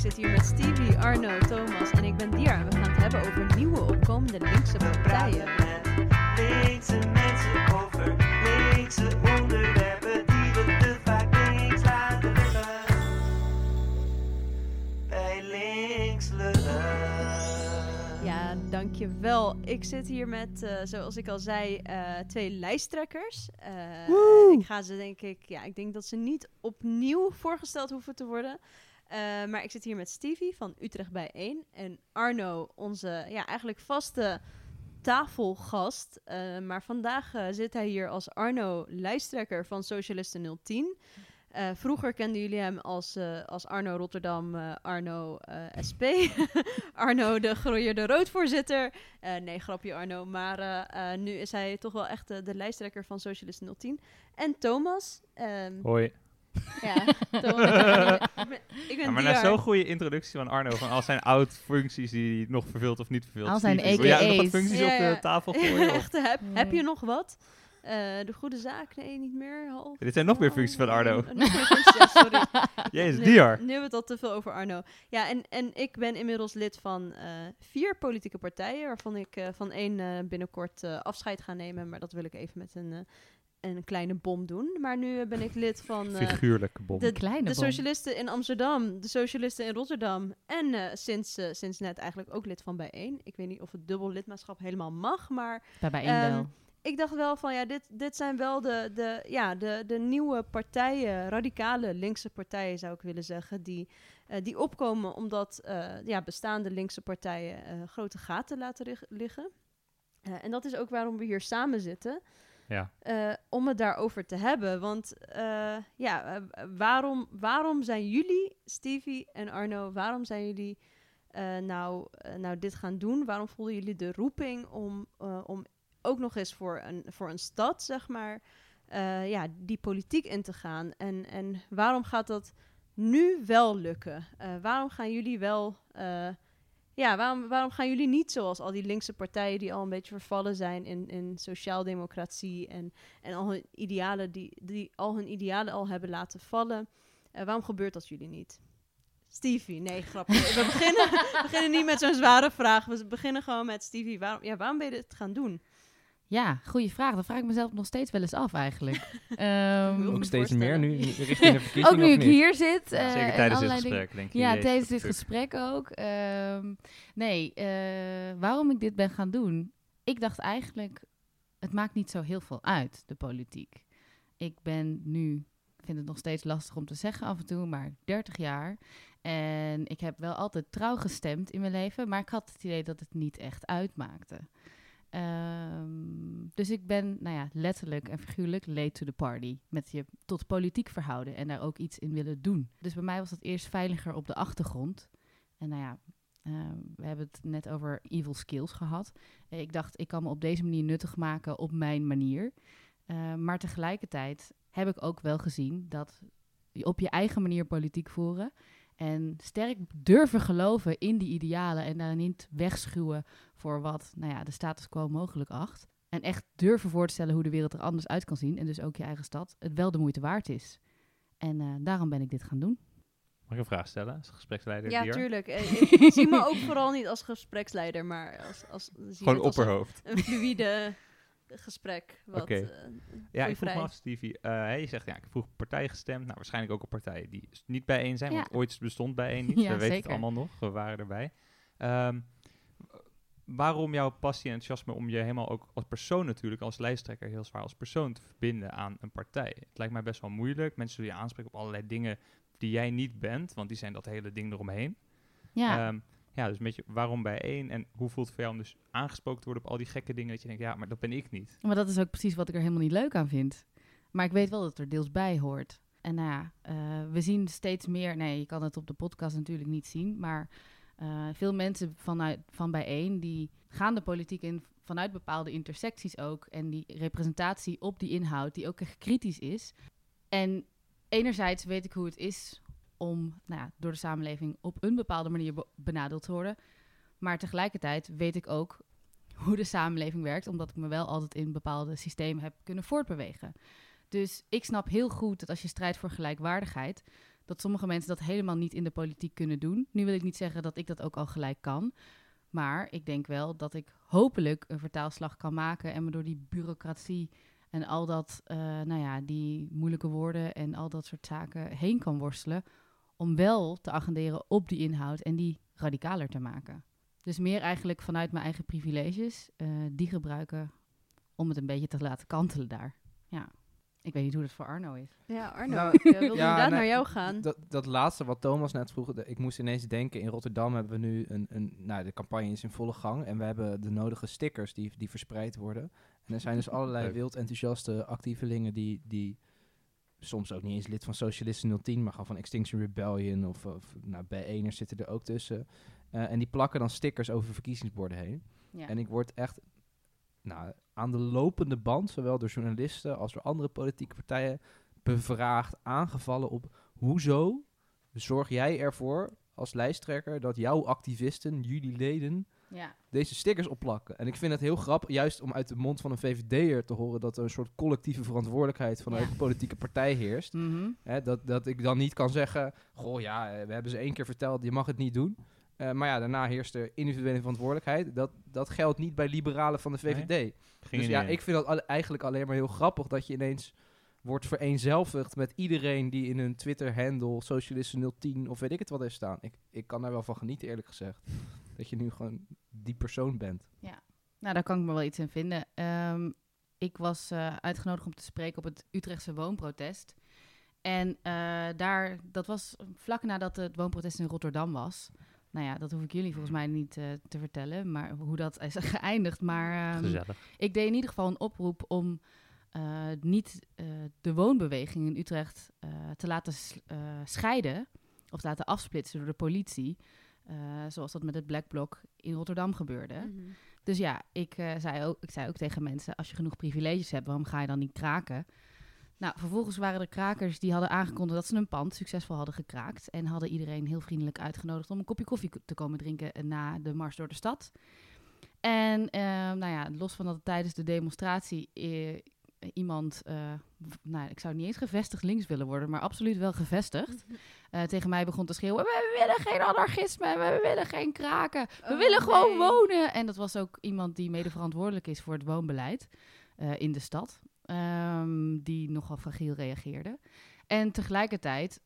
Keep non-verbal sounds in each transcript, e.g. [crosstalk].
zit hier met Stevie, Arno, Thomas en ik ben Dia. En we gaan het hebben over nieuwe opkomende linkse partijen. Linkse mensen over linkse onderwerpen die we te vaak links laten liggen. Bij links lullen. Ja, dankjewel. Ik zit hier met, eh, zoals ik al zei, eh, twee lijsttrekkers. Eh, ik ga ze denk ik, ja, ik denk dat ze niet opnieuw voorgesteld hoeven te worden. Eh, maar ik zit hier met Stevie van Utrecht bij 1 en Arno, onze ja, eigenlijk vaste tafelgast. Eh, maar vandaag eh, zit hij hier als Arno lijsttrekker van Socialisten 010. Eh, vroeger kenden jullie hem als, als Arno Rotterdam, Arno SP, [laughs] Arno de groeierde roodvoorzitter. Nee, grapje Arno, maar nu is hij toch wel echt de lijsttrekker van Socialisten 010. En Thomas. ehm, Hoi. Ja, [laughs] ik ben, Ja, maar na zo'n goede introductie van Arno, van al zijn oud-functies die hij nog vervult of niet vervult. Al zijn wil jij nog wat functies Ja, op de tafel [laughs] gooien? Echt, heb, heb je nog wat? Eh, de goede zaak? Nee, niet meer. Half. Dit zijn nog meer functies van Arno. Oh, nog meer functies, ja, sorry. [laughs] Jezus, Nu- Diar. Nu hebben we het al te veel over Arno. Ja, en, en ik ben inmiddels lid van eh, vier politieke partijen, waarvan ik eh, van één eh, binnenkort eh, afscheid ga nemen. Maar dat wil ik even met een, eh, een kleine bom doen. Maar nu ben ik lid van eh, Figuurlijke bom. de, Kleine de bom. socialisten in Amsterdam, de socialisten in Rotterdam. En eh, sinds, eh, sinds net eigenlijk ook lid van Bijeen. Ik weet niet of het dubbel lidmaatschap helemaal mag, maar Bij bijeen Ehm, wel. ik dacht wel van ja, dit, dit zijn wel de, de, ja, de, de nieuwe partijen, radicale linkse partijen zou ik willen zeggen, die, eh, die opkomen omdat eh, ja, bestaande linkse partijen eh, grote gaten laten liggen. Eh, en dat is ook waarom we hier samen zitten. Ja. eh, om het daarover te hebben. Want eh, ja, eh, waarom, waarom zijn jullie, Stevie en Arno, waarom zijn jullie nou, nou dit gaan doen? Waarom voelden jullie de roeping om, om ook nog eens voor een, voor een stad, zeg maar, ja, die politiek in te gaan? En, en waarom gaat dat nu wel lukken? Waarom gaan jullie wel... ja, waarom, waarom gaan jullie niet zoals al die linkse partijen die al een beetje vervallen zijn in, in sociaaldemocratie en, en al hun idealen die, die al hun idealen al hebben laten vallen? Eh, waarom gebeurt dat jullie niet? Stevie, nee, grapje. We beginnen, beginnen niet met zo'n zware vraag. We beginnen gewoon met Stevie. Waarom, ja, waarom ben je dit gaan doen? Ja, goede vraag. Dat vraag ik mezelf nog steeds wel eens af eigenlijk. [laughs] Ehm, Heel Ook steeds meer nu richting de verkiezingen [laughs] ook nu ik niet? hier zit. Eh, Zeker en tijdens dit gesprek, denk je. Ja, jezus, tijdens dit gesprek ook. Ehm, nee, eh, waarom ik dit ben gaan doen? Ik dacht eigenlijk, het maakt niet zo heel veel uit, de politiek. Ik ben nu, ik vind het nog steeds lastig om te zeggen af en toe, maar 30 jaar. En ik heb wel altijd trouw gestemd in mijn leven, maar ik had het idee dat het niet echt uitmaakte. Ehm, dus ik ben, nou ja, letterlijk en figuurlijk late to the party. Met je tot politiek verhouden en daar ook iets in willen doen. Dus bij mij was dat eerst veiliger op de achtergrond. En nou ja, eh, we hebben het net over evil skills gehad. Eh, ik dacht, ik kan me op deze manier nuttig maken op mijn manier. Eh, maar tegelijkertijd heb ik ook wel gezien dat je op je eigen manier politiek voeren. En sterk durven geloven in die idealen en daar niet wegschuwen voor wat nou ja, de status quo mogelijk acht. En echt durven voor te stellen hoe de wereld er anders uit kan zien. En dus ook je eigen stad. Het wel de moeite waard is. En eh, daarom ben ik dit gaan doen. Mag ik een vraag stellen als gespreksleider Ja, tuurlijk. Eh, [laughs] ik zie me ook vooral niet als gespreksleider, maar als, als zie Gewoon als een- opperhoofd. Een fluïde gesprek. Wat, eh, Ja, ik vroeg me af, Stevie. eh, hè, je zegt, ja, ik heb vroeger partij gestemd. Nou, waarschijnlijk ook op partijen die niet bijeen zijn. Ja. Want ooit bestond bijeen [laughs] niet. Ja, We weten het allemaal nog. We waren erbij. Ehm, waarom jouw passie en enthousiasme om je helemaal ook als persoon natuurlijk, als lijsttrekker, heel zwaar als persoon te verbinden aan een partij? Het lijkt mij best wel moeilijk. Mensen zullen je aanspreken op allerlei dingen die jij niet bent, want die zijn dat hele ding eromheen. Ja, Ehm, ja, dus een beetje waarom bijeen en hoe voelt het voor jou om dus aangesproken te worden op al die gekke dingen dat je denkt, ja, maar dat ben ik niet. maar dat is ook precies wat ik er helemaal niet leuk aan vind. Maar ik weet wel dat het er deels bij hoort. En nou ja, eh, we zien steeds meer... Nee, je kan het op de podcast natuurlijk niet zien. Maar eh, veel mensen vanuit, van bijeen... die gaan de politiek in vanuit bepaalde intersecties ook. En die representatie op die inhoud... die ook echt kritisch is. En enerzijds weet ik hoe het is... om nou ja, door de samenleving op een bepaalde manier be- benadeeld te worden. Maar tegelijkertijd weet ik ook hoe de samenleving werkt, omdat ik me wel altijd in bepaalde systemen heb kunnen voortbewegen. Dus ik snap heel goed dat als je strijdt voor gelijkwaardigheid, dat sommige mensen dat helemaal niet in de politiek kunnen doen. Nu wil ik niet zeggen dat ik dat ook al gelijk kan. Maar ik denk wel dat ik hopelijk een vertaalslag kan maken en me door die bureaucratie en al dat, eh, nou ja, die moeilijke woorden en al dat soort zaken heen kan worstelen. Om wel te agenderen op die inhoud en die radicaler te maken. Dus meer eigenlijk vanuit mijn eigen privileges, eh, die gebruiken om het een beetje te laten kantelen daar. Ja, ik weet niet hoe dat voor Arno is. Ja, Arno, Nou, ik eh, wilde ja, inderdaad nee, naar jou gaan. Dat, dat laatste wat Thomas net vroeg, de- ik moest ineens denken, in Rotterdam hebben we nu een, een nou de campagne is in volle gang en we hebben de nodige stickers die, die verspreid worden. En er zijn dus [laughs] allerlei wild enthousiaste actievelingen die, die soms ook niet eens lid van Socialisten 010, maar gewoon van Extinction Rebellion of, of nou, BN'ers zitten er ook tussen. Eh, en die plakken dan stickers over verkiezingsborden heen. Ja. En ik word echt nou, aan de lopende band, zowel door journalisten als door andere politieke partijen, bevraagd, aangevallen op hoezo zorg jij ervoor als lijsttrekker dat jouw activisten, jullie leden, ja. deze stickers opplakken. En ik vind het heel grappig, juist om uit de mond van een VVD'er te horen dat er een soort collectieve verantwoordelijkheid vanuit Ja. de politieke partij heerst. Mhm. Hè, dat, dat ik dan niet kan zeggen, goh ja, eh, we hebben ze één keer verteld, je mag het niet doen. Eh, maar ja, daarna heerst er individuele verantwoordelijkheid. Dat, dat geldt niet bij liberalen van de VVD. Dus ja, ik vind dat eigenlijk alleen maar heel grappig dat je ineens wordt vereenzelvigd met iedereen die in een Twitter-handle Socialisten 010 of weet ik het wat heeft staan. Ik, ik kan daar wel van genieten, eerlijk gezegd. Dat je nu gewoon die persoon bent. Nou, daar kan ik me wel iets in vinden. Ehm, ik was eh, uitgenodigd om te spreken op het Utrechtse woonprotest. En eh, daar, dat was vlak nadat het woonprotest in Rotterdam was. Nou ja, dat hoef ik jullie volgens mij niet eh, te vertellen, maar hoe dat is [laughs] geëindigd. Maar ehm, Gezellig. ik deed in ieder geval een oproep om eh, niet eh, de woonbeweging in Utrecht eh, te laten eh, scheiden of te laten afsplitsen door de politie. Eh, zoals dat met het Black Bloc in Rotterdam gebeurde. Mhm. Dus ja, ik, eh, zei ook, ik zei ook tegen mensen: als je genoeg privileges hebt, waarom ga je dan niet kraken? Nou, vervolgens waren er krakers die hadden aangekondigd dat ze een pand succesvol hadden gekraakt. En hadden iedereen heel vriendelijk uitgenodigd om een kopje koffie ko- te komen drinken eh, na de mars door de stad. En nou ja, los van dat tijdens de demonstratie iemand, eh, nou, ik zou niet eens gevestigd links willen worden, maar absoluut wel gevestigd, [laughs] eh, tegen mij begon te schreeuwen: We willen geen anarchisme, we willen geen kraken, we Oh, willen gewoon nee. wonen. En dat was ook iemand die mede verantwoordelijk is voor het woonbeleid eh, in de stad, ehm, die nogal fragiel reageerde. En tegelijkertijd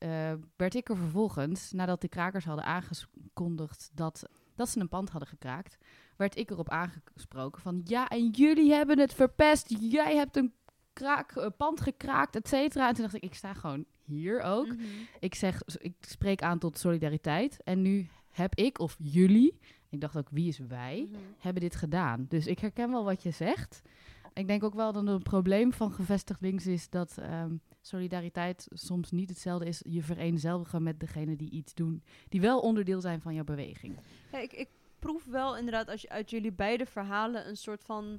werd ik er vervolgens, nadat de krakers hadden aangekondigd dat, dat ze een pand hadden gekraakt, werd ik erop aangesproken van ja, en jullie hebben het verpest, jij hebt een kraak, eh, pand gekraakt, et cetera. En toen dacht ik, ik sta gewoon hier ook. Mhm. Ik zeg, ik spreek aan tot solidariteit. En nu heb ik of jullie, ik dacht ook wie is wij, Mhm. hebben dit gedaan. Dus ik herken wel wat je zegt. Ik denk ook wel dat een probleem van gevestigd links is dat ehm, solidariteit soms niet hetzelfde is. Je vereenzelvigen met degene die iets doen, die wel onderdeel zijn van jouw beweging. Ja, ik, ik proef wel inderdaad als je, uit jullie beide verhalen een soort van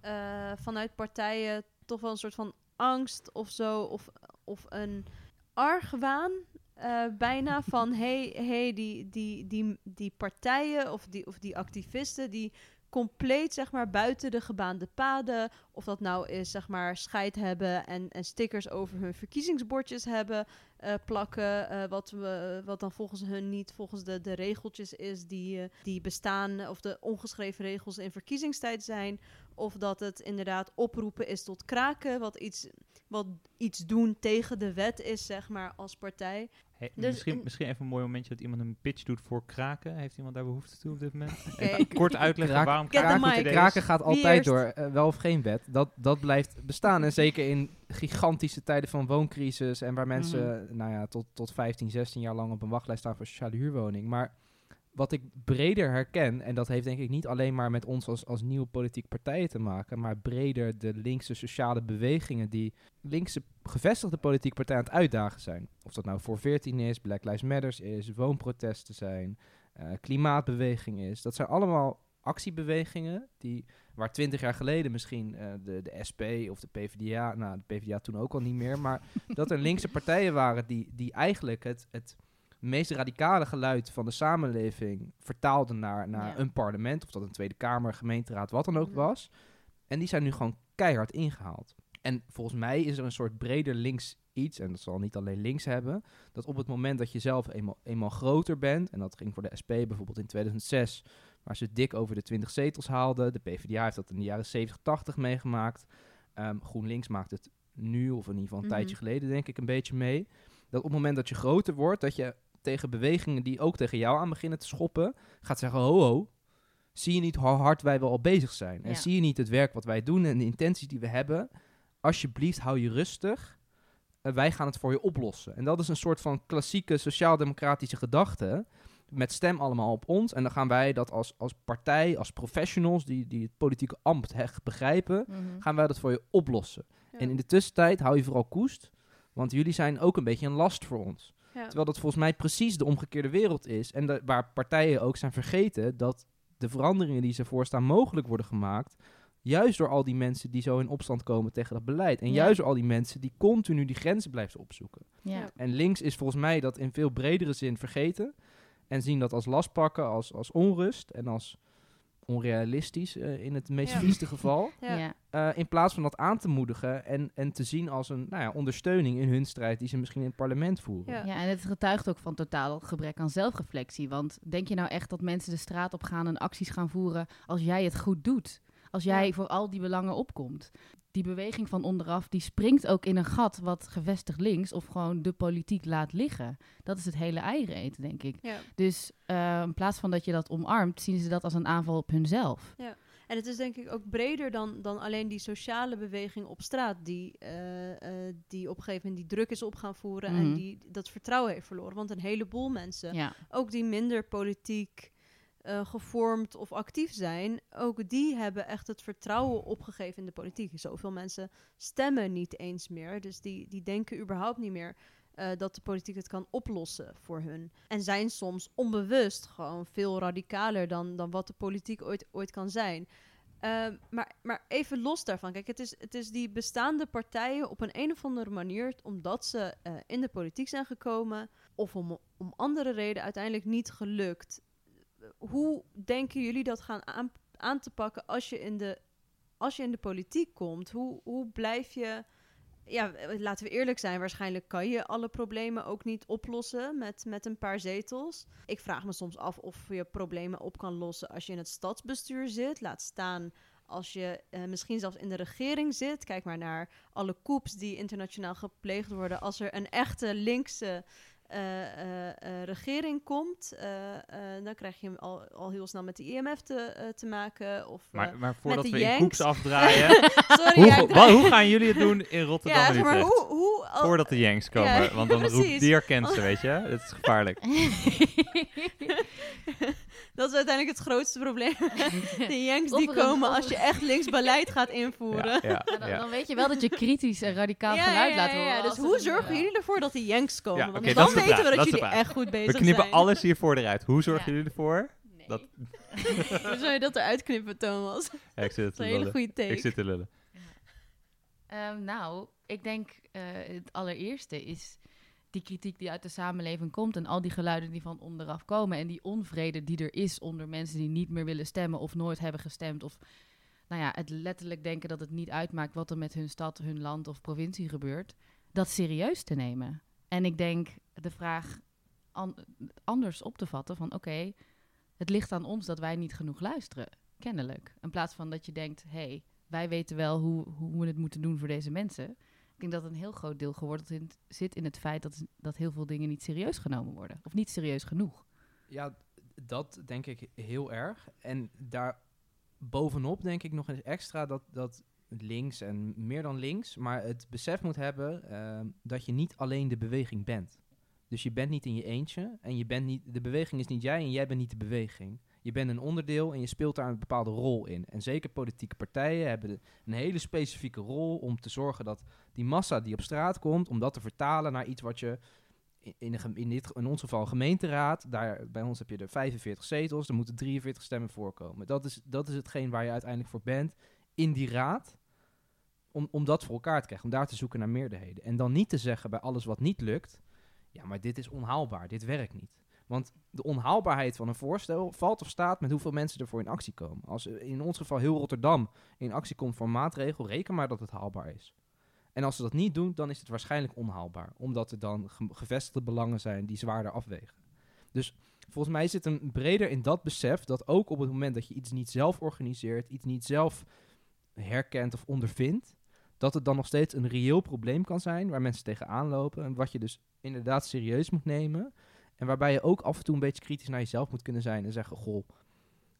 eh, vanuit partijen toch wel een soort van angst of zo of, of een argwaan eh, bijna [laughs] van hey, hey die, die, die, die partijen of die, of die activisten die compleet zeg maar buiten de gebaande paden of dat nou is zeg maar scheid hebben en, en stickers over hun verkiezingsbordjes hebben eh, plakken. eh, wat, we, wat dan volgens hun niet volgens de, de regeltjes is die, die bestaan. Of de ongeschreven regels in verkiezingstijd zijn. Of dat het inderdaad oproepen is tot kraken. Wat iets, wat iets doen tegen de wet is, zeg maar, als partij. Hey, Dus misschien, in- misschien even een mooi momentje dat iemand een pitch doet voor kraken. Heeft iemand daar behoefte toe op dit moment? [laughs] Kort uitleggen waarom kraken. Kraken gaat altijd door, eh, wel of geen wet. Dat, dat blijft bestaan. En zeker in gigantische tijden van wooncrisis en waar mensen, nou ja, tot, tot 15, 16 jaar lang op een wachtlijst staan voor sociale huurwoning. Maar wat ik breder herken, en dat heeft denk ik niet alleen maar met ons als, als nieuwe politieke partijen te maken, maar breder de linkse sociale bewegingen die linkse gevestigde politieke partijen aan het uitdagen zijn. Of dat nou voor 14 is, Black Lives Matters is, woonprotesten zijn, eh, klimaatbeweging is. Dat zijn allemaal actiebewegingen die, waar 20 jaar geleden misschien eh, de, de SP of de PvdA, nou de PvdA toen ook al niet meer, maar [laughs] dat er linkse partijen waren die, die eigenlijk het, het meest radicale geluid van de samenleving vertaalden naar, naar Ja. een parlement, of dat een Tweede Kamer, gemeenteraad, wat dan ook Mhm. was. En die zijn nu gewoon keihard ingehaald. En volgens mij is er een soort breder links iets, en dat zal niet alleen links hebben, dat op het moment dat je zelf eenmaal, eenmaal groter bent, en dat ging voor de SP bijvoorbeeld in 2006, waar ze dik over de 20 zetels haalden. De PvdA heeft dat in de jaren 70, 80 meegemaakt. Ehm, GroenLinks maakt het nu, of in ieder geval een Mhm. tijdje geleden, denk ik, een beetje mee. Dat op het moment dat je groter wordt, dat je tegen bewegingen die ook tegen jou aan beginnen te schoppen, gaat zeggen: ho, ho. Zie je niet hoe hard wij wel al bezig zijn? En zie je niet het werk wat wij doen en de intenties die we hebben? Alsjeblieft, hou je rustig. Eh, wij gaan het voor je oplossen. En dat is een soort van klassieke sociaal-democratische gedachte. Met stem allemaal op ons. En dan gaan wij dat als, als partij, als professionals die, die het politieke ambt echt begrijpen, Mhm. gaan wij dat voor je oplossen. Ja. En in de tussentijd hou je vooral koest. Want jullie zijn ook een beetje een last voor ons. Ja. Terwijl dat volgens mij precies de omgekeerde wereld is. En de- waar partijen ook zijn vergeten dat de veranderingen die ze voorstaan mogelijk worden gemaakt. Juist door al die mensen die zo in opstand komen tegen dat beleid. En Ja. juist door al die mensen die continu die grenzen blijven opzoeken. Ja. Ja. En links is volgens mij dat in veel bredere zin vergeten. En zien dat als last pakken, als, als onrust en als onrealistisch eh, in het meest Ja. vieste geval. [laughs] Ja. Ja. Eh, in plaats van dat aan te moedigen en, en te zien als een nou ja, ondersteuning in hun strijd die ze misschien in het parlement voeren. Ja. Ja, en het getuigt ook van totaal gebrek aan zelfreflectie. Want denk je nou echt dat mensen de straat op gaan en acties gaan voeren als jij het goed doet? Als jij Ja. voor al die belangen opkomt? Die beweging van onderaf, die springt ook in een gat wat gevestigd links of gewoon de politiek laat liggen. Dat is het hele eieren eten, denk ik. Ja. Dus eh, in plaats van dat je dat omarmt, zien ze dat als een aanval op hunzelf. En het is denk ik ook breder dan, dan alleen die sociale beweging op straat, die, eh, die op een gegeven moment die druk is op gaan voeren en Mhm. die dat vertrouwen heeft verloren. Want een heleboel mensen, Ja, ook die minder politiek eh, gevormd of actief zijn, ook die hebben echt het vertrouwen opgegeven in de politiek. Zoveel mensen stemmen niet eens meer, dus die, die denken überhaupt niet meer eh, dat de politiek het kan oplossen voor hun. En zijn soms onbewust gewoon veel radicaler dan, dan wat de politiek ooit, ooit kan zijn. Ehm, maar, maar even los daarvan. Kijk, het is, het is die bestaande partijen op een, een of andere manier, omdat ze eh, in de politiek zijn gekomen, of om, om andere reden uiteindelijk niet gelukt. Hoe denken jullie dat gaan aan, aan te pakken als je in de, als je in de politiek komt? Hoe, hoe blijf je. Ja, laten we eerlijk zijn, waarschijnlijk kan je alle problemen ook niet oplossen met, met een paar zetels. Ik vraag me soms af of je problemen op kan lossen als je in het stadsbestuur zit. Laat staan als je eh, misschien zelfs in de regering zit. Kijk maar naar alle coups die internationaal gepleegd worden. Als er een echte linkse regering komt, eh, eh, dan krijg je hem al, al heel snel met de IMF te, eh, te maken. Of, eh, Maar, maar voordat de we in Yanks. koeps afdraaien, [laughs] sorry, hoe, ja, hoe gaan jullie het doen in [laughs] Rotterdam ja, zeg maar hoe... hoe al- Voordat de Yanks komen, Ja, want dan [laughs] roept die herkent ze, weet je. Het is gevaarlijk. Dat is uiteindelijk het grootste probleem. de Yanks [laughs] die komen als je echt links beleid gaat [laughs] invoeren. Ja, ja, Maar dan, dan weet je wel dat je kritisch en radicaal Ja, geluid ja, laat ja, horen. ja. Dus hoe zorgen ja. jullie ervoor dat de Yanks komen? Ja, Want oké, dan dat is weten we dat, dat is jullie echt goed bezig We knippen zijn. alles hiervoor eruit. Hoe zorgen Ja. jullie ervoor? Nee. Dat, [laughs] Hoe zou je dat eruit knippen, Thomas? Dat ja, ik zit is te een hele lullen. goede take. Ik zit te lullen. Ehm, nou, ik denk eh, het allereerste is die kritiek die uit de samenleving komt en al die geluiden die van onderaf komen en die onvrede die er is onder mensen die niet meer willen stemmen of nooit hebben gestemd of nou ja, het letterlijk denken dat het niet uitmaakt wat er met hun stad, hun land of provincie gebeurt, dat serieus te nemen. En ik denk de vraag an- anders op te vatten van oké, het ligt aan ons dat wij niet genoeg luisteren, kennelijk. In plaats van dat je denkt, hé, hey, wij weten wel hoe, hoe we het moeten doen voor deze mensen. Denk dat een heel groot deel geworden zit in het feit dat, dat heel veel dingen niet serieus genomen worden. Of niet serieus genoeg. Ja, dat denk ik heel erg. En daar bovenop denk ik nog eens extra dat, dat links en meer dan links, maar het besef moet hebben ehm, dat je niet alleen de beweging bent. Dus je bent niet in je eentje en je bent niet, de beweging is niet jij en jij bent niet de beweging. Je bent een onderdeel en je speelt daar een bepaalde rol in. En zeker politieke partijen hebben een hele specifieke rol om te zorgen dat die massa die op straat komt, om dat te vertalen naar iets wat je in, gem- in, in ons geval een gemeenteraad, daar, bij ons heb je er 45 zetels, er moeten 43 stemmen voorkomen. Dat is, dat is hetgeen waar je uiteindelijk voor bent in die raad, om, om dat voor elkaar te krijgen, om daar te zoeken naar meerderheden. En dan niet te zeggen bij alles wat niet lukt, ja, maar dit is onhaalbaar, dit werkt niet. Want de onhaalbaarheid van een voorstel valt of staat met hoeveel mensen ervoor in actie komen. Als in ons geval heel Rotterdam in actie komt voor een maatregel, reken maar dat het haalbaar is. En als ze dat niet doen, dan is het waarschijnlijk onhaalbaar. Omdat er dan ge- gevestigde belangen zijn die zwaarder afwegen. Dus volgens mij zit hem breder in dat besef dat ook op het moment dat je iets niet zelf organiseert, iets niet zelf herkent of ondervindt, dat het dan nog steeds een reëel probleem kan zijn waar mensen tegenaan lopen. En wat je dus inderdaad serieus moet nemen. En waarbij je ook af en toe een beetje kritisch naar jezelf moet kunnen zijn en zeggen: Goh,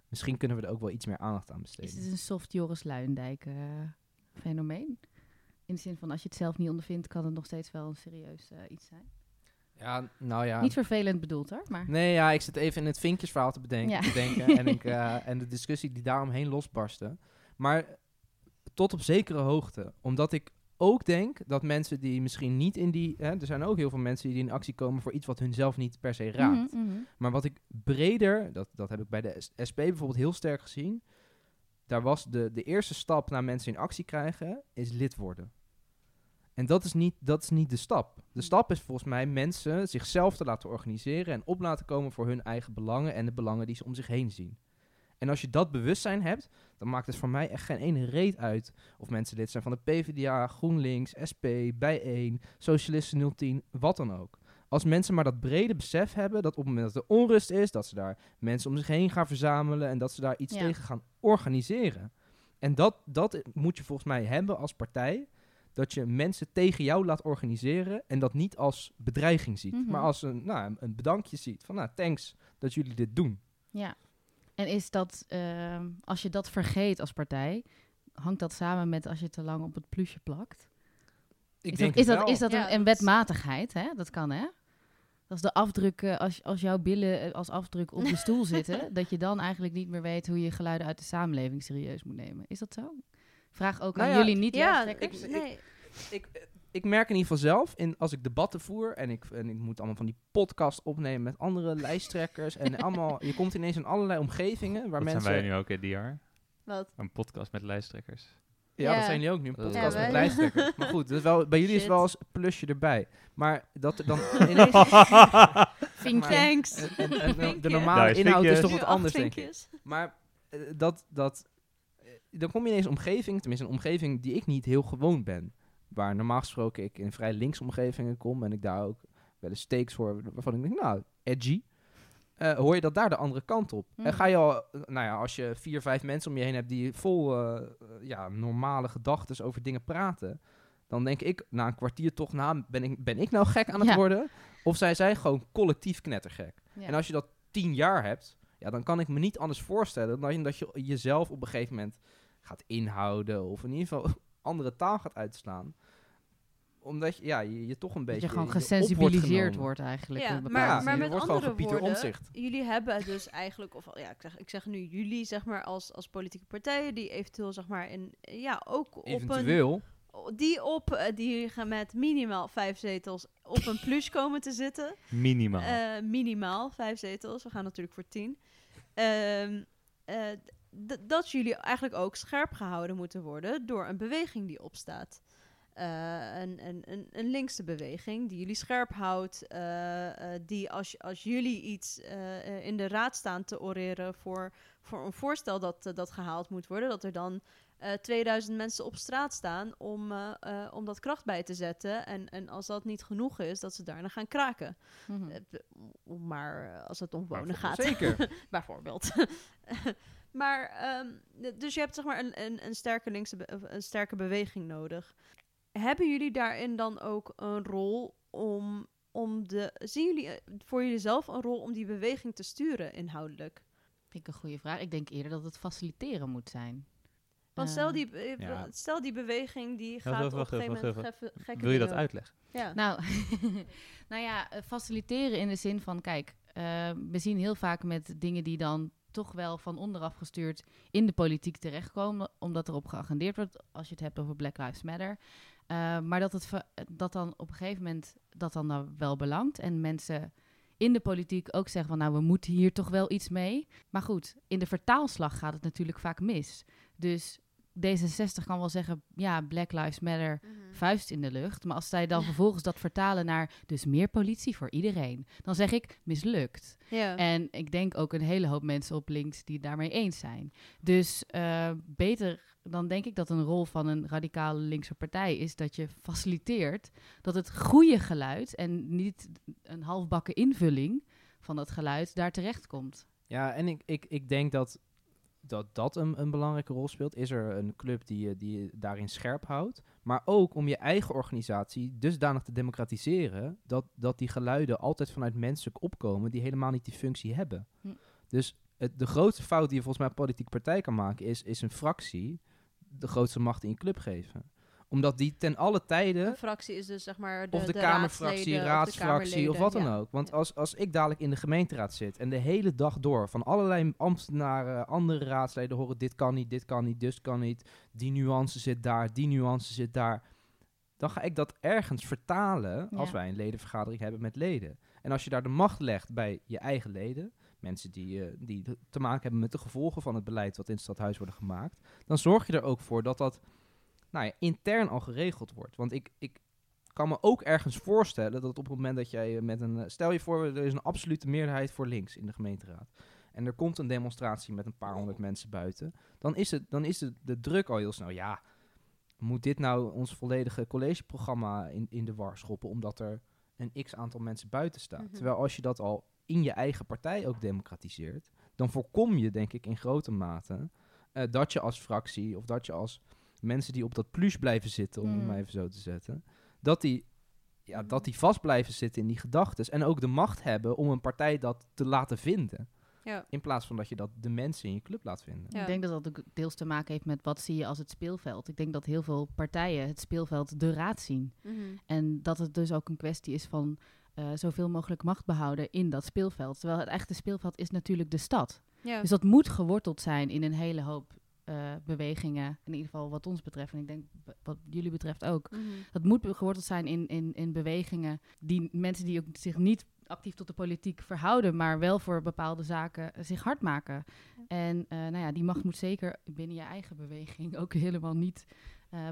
misschien kunnen we er ook wel iets meer aandacht aan Is besteden. het een soft Joris Luindijk eh, fenomeen? In de zin van als je het zelf niet ondervindt, kan het nog steeds wel een serieus eh, iets zijn. Ja, nou ja. Niet vervelend bedoeld hoor, maar Nee, ja, ik zit even in het vinkjesverhaal te bedenken, Ja. te denken en, ik, eh, [laughs] en de discussie die daaromheen losbarstte. Maar tot op zekere hoogte. Omdat ik ook denk dat mensen die misschien niet in die... Hè, er zijn ook heel veel mensen die in actie komen voor iets wat hun zelf niet per se raakt. Mhm, mhm. Maar wat ik breder, dat, dat heb ik bij de SP bijvoorbeeld heel sterk gezien. Daar was de, de eerste stap naar mensen in actie krijgen, is lid worden. En dat is, niet, dat is niet de stap. De stap is volgens mij mensen zichzelf te laten organiseren en op laten komen voor hun eigen belangen en de belangen die ze om zich heen zien. En als je dat bewustzijn hebt, dan maakt het voor mij echt geen ene reet uit of mensen lid zijn van de PvdA, GroenLinks, SP, Bijeen, Socialisten 010, wat dan ook. Als mensen maar dat brede besef hebben dat op het moment dat er onrust is, dat ze daar mensen om zich heen gaan verzamelen en dat ze daar iets Ja. tegen gaan organiseren. En dat, dat moet je volgens mij hebben als partij. Dat je mensen tegen jou laat organiseren en dat niet als bedreiging ziet, Mhm. maar als een, nou, een bedankje ziet. Van nou, thanks dat jullie dit doen. Ja. En is dat, ehm, als je dat vergeet als partij, hangt dat samen met als je te lang op het plusje plakt? Ik is denk dat, is dat, is dat Ja, een, een wetmatigheid? Hè? Dat kan, hè? Dat is de afdruk, als, als jouw billen eh, als afdruk op de stoel [laughs] zitten, dat je dan eigenlijk niet meer weet hoe je geluiden uit de samenleving serieus moet nemen. Is dat zo? Vraag ook Nou aan ja, jullie niet Ja, ik, nee. ik, ik merk in ieder geval zelf, in, als ik debatten voer en ik, en ik moet allemaal van die podcast opnemen met andere [laughs] lijsttrekkers en allemaal, je komt ineens in allerlei omgevingen waar Dat mensen... zijn wij nu ook in die jaar. Wat? Een podcast met lijsttrekkers. Ja, Ja. dat zijn jullie ook nu, een podcast met lijsttrekkers. Maar goed, dat is wel, bij jullie is wel eens een plusje erbij. Maar dat er dan [laughs] ineens... [laughs] Maar- Thanks. de- normale Nice, inhoud is toch wat anders, denk ik. Maar eh, dat, dat, dan kom je ineens in een omgeving, tenminste een omgeving die ik niet heel gewoon ben. Waar normaal gesproken ik in vrij links omgevingen kom en ik daar ook wel eens steeks hoor waarvan ik denk, nou, edgy. Eh, hoor je dat daar de andere kant op? Hmm. En ga je al, nou ja, als je vier, vijf mensen om je heen hebt die vol eh, ja, normale gedachten over dingen praten, dan denk ik na een kwartier toch, nou, ben ik, ben ik nou gek aan het Ja. worden? Of zijn zij gewoon collectief knettergek? Ja. En als je dat tien jaar hebt, ja, dan kan ik me niet anders voorstellen dan dat je jezelf op een gegeven moment gaat inhouden of in ieder geval andere taal gaat uitslaan. Omdat je, ja, je, je toch een dat beetje je gewoon wordt gesensibiliseerd wordt eigenlijk. Ja, in bepaalde maar, Ja, maar met wordt gewoon andere Pieter woorden, Omtzigt. jullie hebben dus eigenlijk, of ja, ik zeg, ik zeg nu jullie, zeg maar, als, als politieke partijen die eventueel, zeg maar, in, ja, ook op een, Eventueel. die op, eh, die gaan met minimaal vijf zetels op een plus komen te zitten. Minimaal. Eh, minimaal vijf zetels. We gaan natuurlijk voor tien. Ehm, eh, dat jullie eigenlijk ook scherp gehouden moeten worden door een beweging die opstaat. Eh, een, een, een, een linkse beweging die jullie scherp houdt. eh, eh, die als, als jullie iets eh, eh, in de raad staan te oreren voor, voor een voorstel dat, dat gehaald moet worden, dat er dan eh 2000 mensen op straat staan om, om dat kracht bij te zetten. En, en als dat niet genoeg is, dat ze daarna gaan kraken. Mhm. Maar als het om wonen Bijvoorbeeld. gaat. Zeker. [laughs] Bijvoorbeeld. [laughs] maar, ehm, dus je hebt zeg maar een, een, een sterke linkse, een sterke beweging nodig. Hebben jullie daarin dan ook een rol om, om de... Zien jullie eh, voor jullie zelf een rol om die beweging te sturen inhoudelijk? Vind ik een goede vraag. Ik denk eerder dat het faciliteren moet zijn. Want Eh, stel, die, eh, ja. stel die beweging die Wacht gaat op een gegeven even, moment gekke- Wil je dat uitleggen? Ja. Nou, [laughs] nou ja, eh, faciliteren in de zin van, kijk, eh, we zien heel vaak met dingen die dan toch wel van onderaf gestuurd in de politiek terechtkomen, omdat erop geagendeerd wordt, als je het hebt over Black Lives Matter. Eh, maar dat, het dat dan op een gegeven moment dat dan nou wel belangt en mensen in de politiek ook zeggen van nou, we moeten hier toch wel iets mee. Maar goed, in de vertaalslag gaat het natuurlijk vaak mis. Dus D66 kan wel zeggen, ja, Black Lives Matter, Mhm. vuist in de lucht. Maar als zij dan [laughs] vervolgens dat vertalen naar, dus meer politie voor iedereen. Dan zeg ik, mislukt. Ja. En ik denk ook een hele hoop mensen op links die het daarmee eens zijn. Dus eh, beter dan denk ik dat een rol van een radicale linkse partij is dat je faciliteert dat het goede geluid en niet een halfbakken invulling van dat geluid daar terecht komt. Ja, en ik, ik, ik denk dat dat, dat een, een belangrijke rol speelt. Is er een club die je, die je daarin scherp houdt. Maar ook om je eigen organisatie dusdanig te democratiseren... dat, dat die geluiden altijd vanuit mensen opkomen... die helemaal niet die functie hebben. Hm. Dus het, de grootste fout die je volgens mij een politieke partij kan maken... is, is een fractie de grootste macht in je club geven. Omdat die ten alle tijden Een fractie is dus zeg maar de, of de, de Kamerfractie, raadsfractie of wat dan ook. Want Ja. als, als ik dadelijk in de gemeenteraad zit en de hele dag door van allerlei ambtenaren, andere raadsleden horen dit kan niet, dit kan niet, dus kan niet, die nuance zit daar, die nuance zit daar. Dan ga ik dat ergens vertalen als Ja. wij een ledenvergadering hebben met leden. En als je daar de macht legt bij je eigen leden, mensen die, eh, die te maken hebben met de gevolgen van het beleid wat in het stadhuis worden gemaakt, dan zorg je er ook voor dat dat nou ja, intern al geregeld wordt. Want ik, ik kan me ook ergens voorstellen dat op het moment dat jij met een... eh, Stel je voor, er is een absolute meerderheid voor links in de gemeenteraad. En er komt een demonstratie met een paar honderd mensen buiten. Dan is, het, dan is de, de druk al heel snel. Ja, moet dit nou ons volledige collegeprogramma in, in de war schoppen... omdat er een x-aantal mensen buiten staan? Mhm. Terwijl als je dat al in je eigen partij ook democratiseert... dan voorkom je, denk ik, in grote mate... eh, dat je als fractie of dat je als mensen die op dat plus blijven zitten, om het Mm. maar even zo te zetten, dat die, ja, dat die vast blijven zitten in die gedachten en ook de macht hebben om een partij dat te laten vinden. Ja. In plaats van dat je dat de mensen in je club laat vinden. Ja. Ik denk dat dat ook deels te maken heeft met wat zie je als het speelveld. Ik denk dat heel veel partijen het speelveld de raad zien. Mhm. En dat het dus ook een kwestie is van eh, zoveel mogelijk macht behouden in dat speelveld. Terwijl het echte speelveld is natuurlijk de stad. Ja. Dus dat moet geworteld zijn in een hele hoop eh, bewegingen. In ieder geval wat ons betreft. En ik denk wat jullie betreft ook. Mhm. Dat moet geworteld zijn in, in, in bewegingen. Die mensen die ook zich niet actief tot de politiek verhouden, maar wel voor bepaalde zaken eh, zich hard maken. En eh, nou ja, die macht moet zeker binnen je eigen beweging [laughs] ook helemaal niet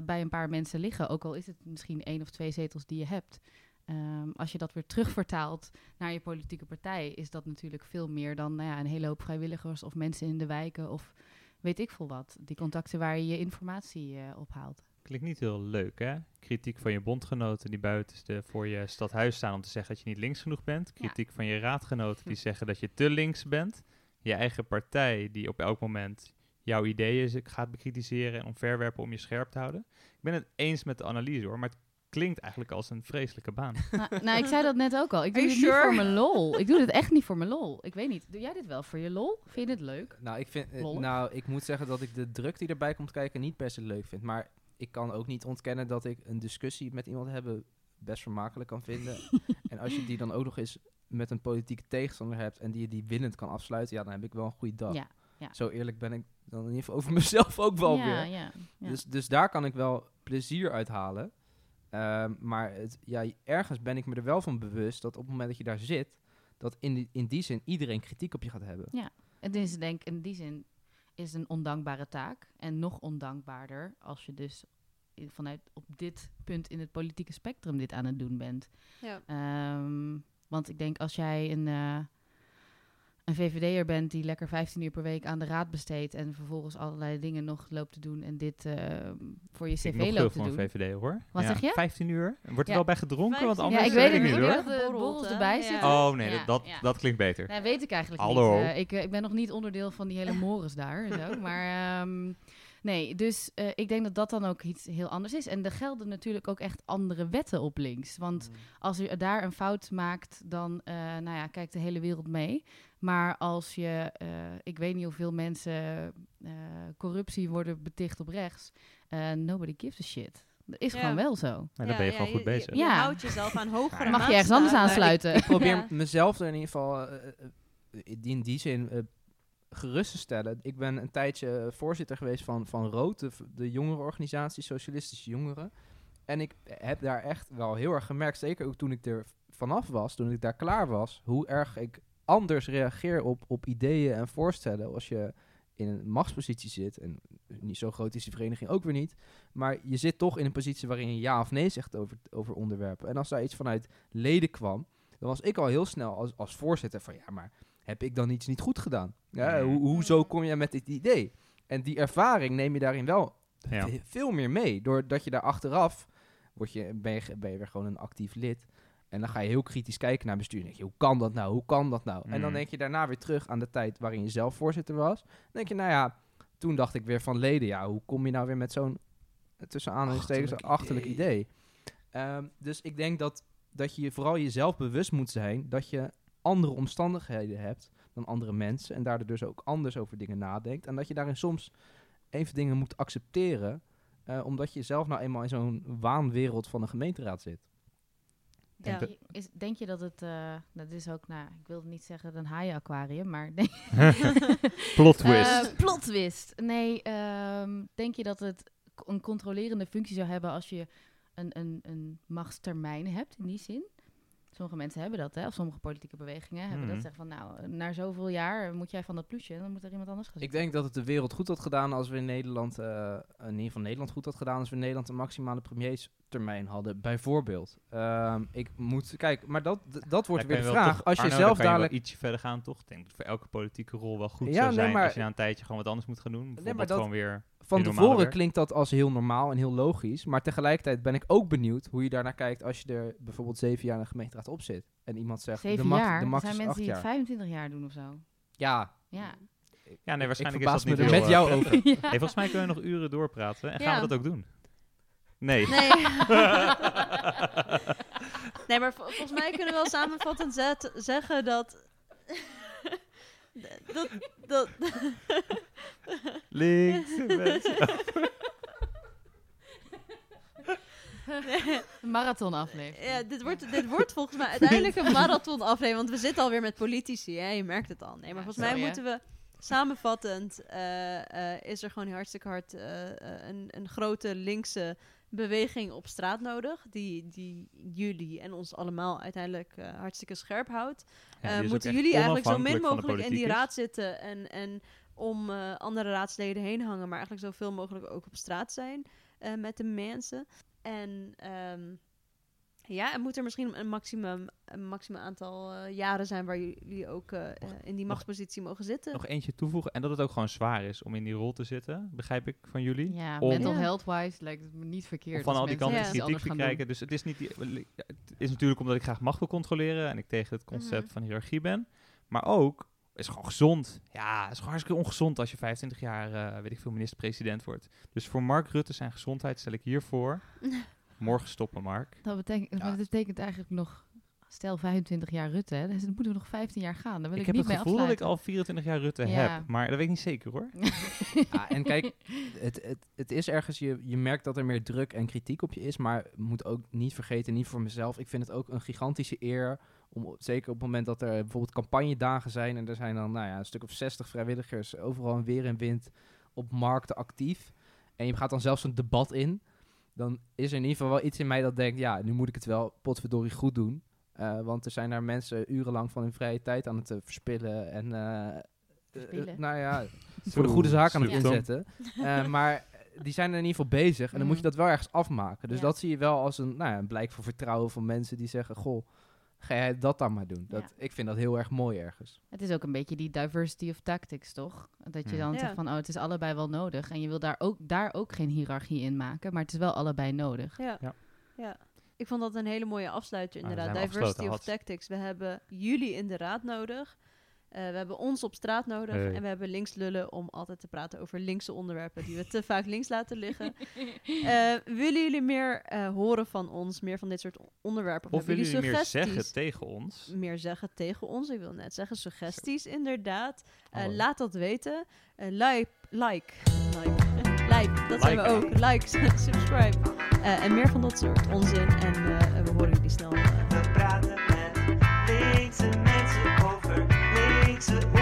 bij een paar mensen liggen. Ook al is het misschien één of twee zetels die je hebt. Ehm, als je dat weer terugvertaalt naar je politieke partij, is dat natuurlijk veel meer dan nou ja, een hele hoop vrijwilligers of mensen in de wijken of weet ik veel wat. Die contacten waar je je informatie eh ophaalt. Klinkt niet heel leuk, hè? Kritiek van je bondgenoten die buiten de, voor je stadhuis staan om te zeggen dat je niet links genoeg bent. Ja. Kritiek van je raadgenoten die [laughs] zeggen dat je te links bent. Je eigen partij die op elk moment jouw ideeën gaat bekritiseren en omverwerpen om je scherp te houden. Ik ben het eens met de analyse hoor, maar het klinkt eigenlijk als een vreselijke baan. [laughs] nou, nou, ik zei dat net ook al. Ik doe dit you niet voor mijn lol. Ik doe dit [laughs] echt niet voor mijn lol. Ik weet niet. Doe jij dit wel voor je lol? Vind je dit leuk? Nou, ik vind, eh, Lollig. nou, ik moet zeggen dat ik de druk die erbij komt kijken niet per se leuk vind. Maar ik kan ook niet ontkennen dat ik een discussie met iemand hebben best vermakelijk kan vinden. [laughs] en als je die dan ook nog eens met een politieke tegenstander hebt en die je die winnend kan afsluiten, ja, dan heb ik wel een goede dag. Ja, ja. Zo eerlijk ben ik dan in ieder geval over mezelf ook wel ja, weer. ja, ja. Dus, dus daar kan ik wel plezier uit halen. Ehm, maar het, ja, ergens ben ik me er wel van bewust dat op het moment dat je daar zit, dat in die, in die zin iedereen kritiek op je gaat hebben. Het is denk in die zin is een ondankbare taak. En nog ondankbaarder als je dus vanuit op dit punt in het politieke spectrum dit aan het doen bent. Ja. Ehm, want ik denk als jij een, eh een VVD'er bent die lekker 15 uur per week aan de raad besteedt en vervolgens allerlei dingen nog loopt te doen en dit eh, voor je cv ik nog veel loopt te voor een doen. VVD hoor. Wat Ja, zeg je? 15 uur? Wordt er Ja. wel bij gedronken? Want 15 anders Ja, ik weet het niet ik hoor. de hoor. borrels erbij Ja. zitten. Oh nee, Ja, dat, dat, klinkt beter. Nee, weet ik eigenlijk Hallo. niet. Eh, ik, eh, ik ben nog niet onderdeel van die hele mores daar en zo. [laughs] Maar ehm, nee, dus eh, ik denk dat dat dan ook iets heel anders is. En er gelden natuurlijk ook echt andere wetten op links. Want als je daar een fout maakt, dan eh, nou ja, kijkt de hele wereld mee. Maar als je, eh, ik weet niet hoeveel mensen eh, corruptie worden beticht op rechts, eh, nobody gives a shit. Dat is Ja. gewoon wel zo. Maar dan Ja, ben je ja, gewoon goed bezig. Je, je Ja. houdt jezelf aan hogere Dan mag je ergens anders aansluiten. Ik probeer Ja. mezelf er in ieder geval in die zin gerust te stellen. Ik ben een tijdje voorzitter geweest van, van ROOD, de, de jongerenorganisatie, Socialistische Jongeren. En ik heb daar echt wel heel erg gemerkt, zeker ook toen ik er vanaf was, toen ik daar klaar was, hoe erg ik anders reageer op, op ideeën en voorstellen als je in een machtspositie zit, en niet zo groot is die vereniging ook weer niet, maar je zit toch in een positie waarin je ja of nee zegt over, over onderwerpen. En als daar iets vanuit leden kwam, dan was ik al heel snel als, als voorzitter van ja, maar heb ik dan iets niet goed gedaan? Ja, hoe, hoezo kom je met dit idee? En die ervaring neem je daarin wel Ja. veel meer mee. Doordat je daar achteraf, word je, ben, je, ben je weer gewoon een actief lid. En dan ga je heel kritisch kijken naar bestuur. En denk je, hoe kan dat nou? Hoe kan dat nou? En dan Mm. denk je daarna weer terug aan de tijd waarin je zelf voorzitter was. Dan denk je, nou ja, toen dacht ik weer van leden, ja, hoe kom je nou weer met zo'n, tussen aanhalingstekens, Achterlijk achterlijk idee? Ehm, dus ik denk dat, dat je vooral jezelf bewust moet zijn dat je andere omstandigheden hebt dan andere mensen. En daardoor dus ook anders over dingen nadenkt. En dat je daarin soms even dingen moet accepteren. eh, omdat je zelf nou eenmaal in zo'n waanwereld van een gemeenteraad zit. Ja. denk Is, denk je dat het, eh, dat is ook, nou, ik wilde niet zeggen een haaienaquarium, maar denk, [laughs] [laughs] Plot twist. Eh, plot twist. Nee, ehm, denk je dat het een controlerende functie zou hebben als je een, een, een machtstermijn hebt in die zin? Sommige mensen hebben dat, hè? Of sommige politieke bewegingen hebben Mhm. dat. Zeggen van, nou, na zoveel jaar moet jij van dat plusje dan moet er iemand anders gaan Ik denk dat het de wereld goed had gedaan als we in Nederland, eh, in ieder geval Nederland goed had gedaan als we in Nederland een maximale premierstermijn hadden, bijvoorbeeld. Ehm, ik moet, kijk, maar dat, dat wordt Ja, weer de vraag. toch- als je Arno, zelf je dadelijk... ietsje verder gaan, toch? Ik denk dat het voor elke politieke rol wel goed Ja, zou nee, zijn maar- als je na een tijdje gewoon wat anders moet gaan doen. Bijvoorbeeld maar dat- gewoon weer... Van tevoren werk. klinkt dat als heel normaal en heel logisch. Maar tegelijkertijd ben ik ook benieuwd hoe je daarnaar kijkt als je er bijvoorbeeld zeven jaar in de gemeenteraad op zit. En iemand zegt, Zeven de max, jaar? de Er max zijn is mensen acht die het jaar. 25 jaar doen of zo. Ja, Ja. Ja, nee, waarschijnlijk ik is dat niet er heel, met eh, jou over. [laughs] [laughs] ja. Hey, volgens mij kunnen we nog uren doorpraten. En gaan Ja. we dat ook doen? Nee. Nee. [laughs] nee, maar vol- volgens mij kunnen we wel samenvattend zet- zeggen dat. Dat. dat [laughs] Links. Een marathon aflevering. ja, dit, wordt, dit wordt volgens mij [laughs] uiteindelijk een marathon aflevering, want we zitten alweer met politici, hè? je merkt het al. Nee, maar Ja, volgens mij sorry, moeten we samenvattend, eh, eh, is er gewoon hartstikke hard eh, een, een grote linkse beweging op straat nodig, die, die jullie en ons allemaal uiteindelijk eh, hartstikke scherp houdt. Ja, Eh, moeten jullie eigenlijk zo min mogelijk in die is. raad zitten en, en om eh, andere raadsleden heen hangen, maar eigenlijk zoveel mogelijk ook op straat zijn met de mensen. En ehm, ja, en moet er misschien een maximum, een maximum aantal eh, jaren zijn waar jullie ook eh, eh, in die machtspositie mogen zitten. Nog eentje toevoegen. En dat het ook gewoon zwaar is om in die rol te zitten. Begrijp ik van jullie. Ja, Om- mental Ja. health-wise lijkt het me niet verkeerd. Om van al die kanten kritiek te krijgen. Dus het is, niet het is natuurlijk omdat ik graag macht wil controleren. En ik tegen het concept Mhm. van hiërarchie ben. Maar ook, is gewoon gezond. Ja, het is gewoon hartstikke ongezond als je 25 jaar, weet ik veel, minister-president wordt. Dus voor Mark Rutte zijn gezondheid stel ik hiervoor. [laughs] Morgen stoppen, Mark. Dat betekent, Ja. maar dat betekent eigenlijk nog... Stel 25 jaar Rutte, hè, dus dan moeten we nog 15 jaar gaan. Daar wil Ik ik, heb niet het gevoel dat ik al 24 jaar Rutte Ja. heb. Maar dat weet ik niet zeker hoor. [laughs] Ja, en kijk, het, het, het is ergens, je, je merkt dat er meer druk en kritiek op je is, maar moet ook niet vergeten, niet voor mezelf, ik vind het ook een gigantische eer, om, zeker op het moment dat er bijvoorbeeld campagnedagen zijn en er zijn dan nou ja, een stuk of 60 vrijwilligers overal in weer en wind op markten actief en je gaat dan zelfs een debat in, dan is er in ieder geval wel iets in mij dat denkt, ja, nu moet ik het wel potverdorie goed doen. Eh, want er zijn daar mensen urenlang van hun vrije tijd aan het eh, verspillen en eh, Verspillen. nou ja, [laughs] voor de goede zaak aan het inzetten. Eh, [laughs] maar die zijn er in ieder geval bezig. En dan moet je Mm. dat wel ergens afmaken. Dus Ja. dat zie je wel als een, nou ja, een blijk van vertrouwen van mensen die zeggen... Goh, ga jij dat dan maar doen. Dat, Ik vind dat heel erg mooi ergens. Het is ook een beetje die diversity of tactics, toch? Dat je Hmm. dan Ja. zegt van, oh, het is allebei wel nodig. En je wil daar ook, daar ook geen hiërarchie in maken, maar het is wel allebei nodig. Ja. Ja. ja. Ik vond dat een hele mooie afsluiter, Ah, dan inderdaad. Diversity of tactics. We hebben jullie in de raad nodig. Eh, we hebben ons op straat nodig. Hey. En we hebben links lullen om altijd te praten over linkse onderwerpen die we te vaak links laten liggen. [laughs] Eh, willen jullie meer eh, horen van ons? Meer van dit soort onderwerpen? Of willen jullie meer zeggen tegen ons? meer zeggen tegen ons. Ik wil net zeggen, suggesties inderdaad. Eh, laat dat weten. Eh, like, like, like, [laughs] like, dat zijn we ook. Like, [laughs] subscribe. Eh, en meer van dat soort onzin. En eh, we horen jullie snel. eh, We praten met linkse linkse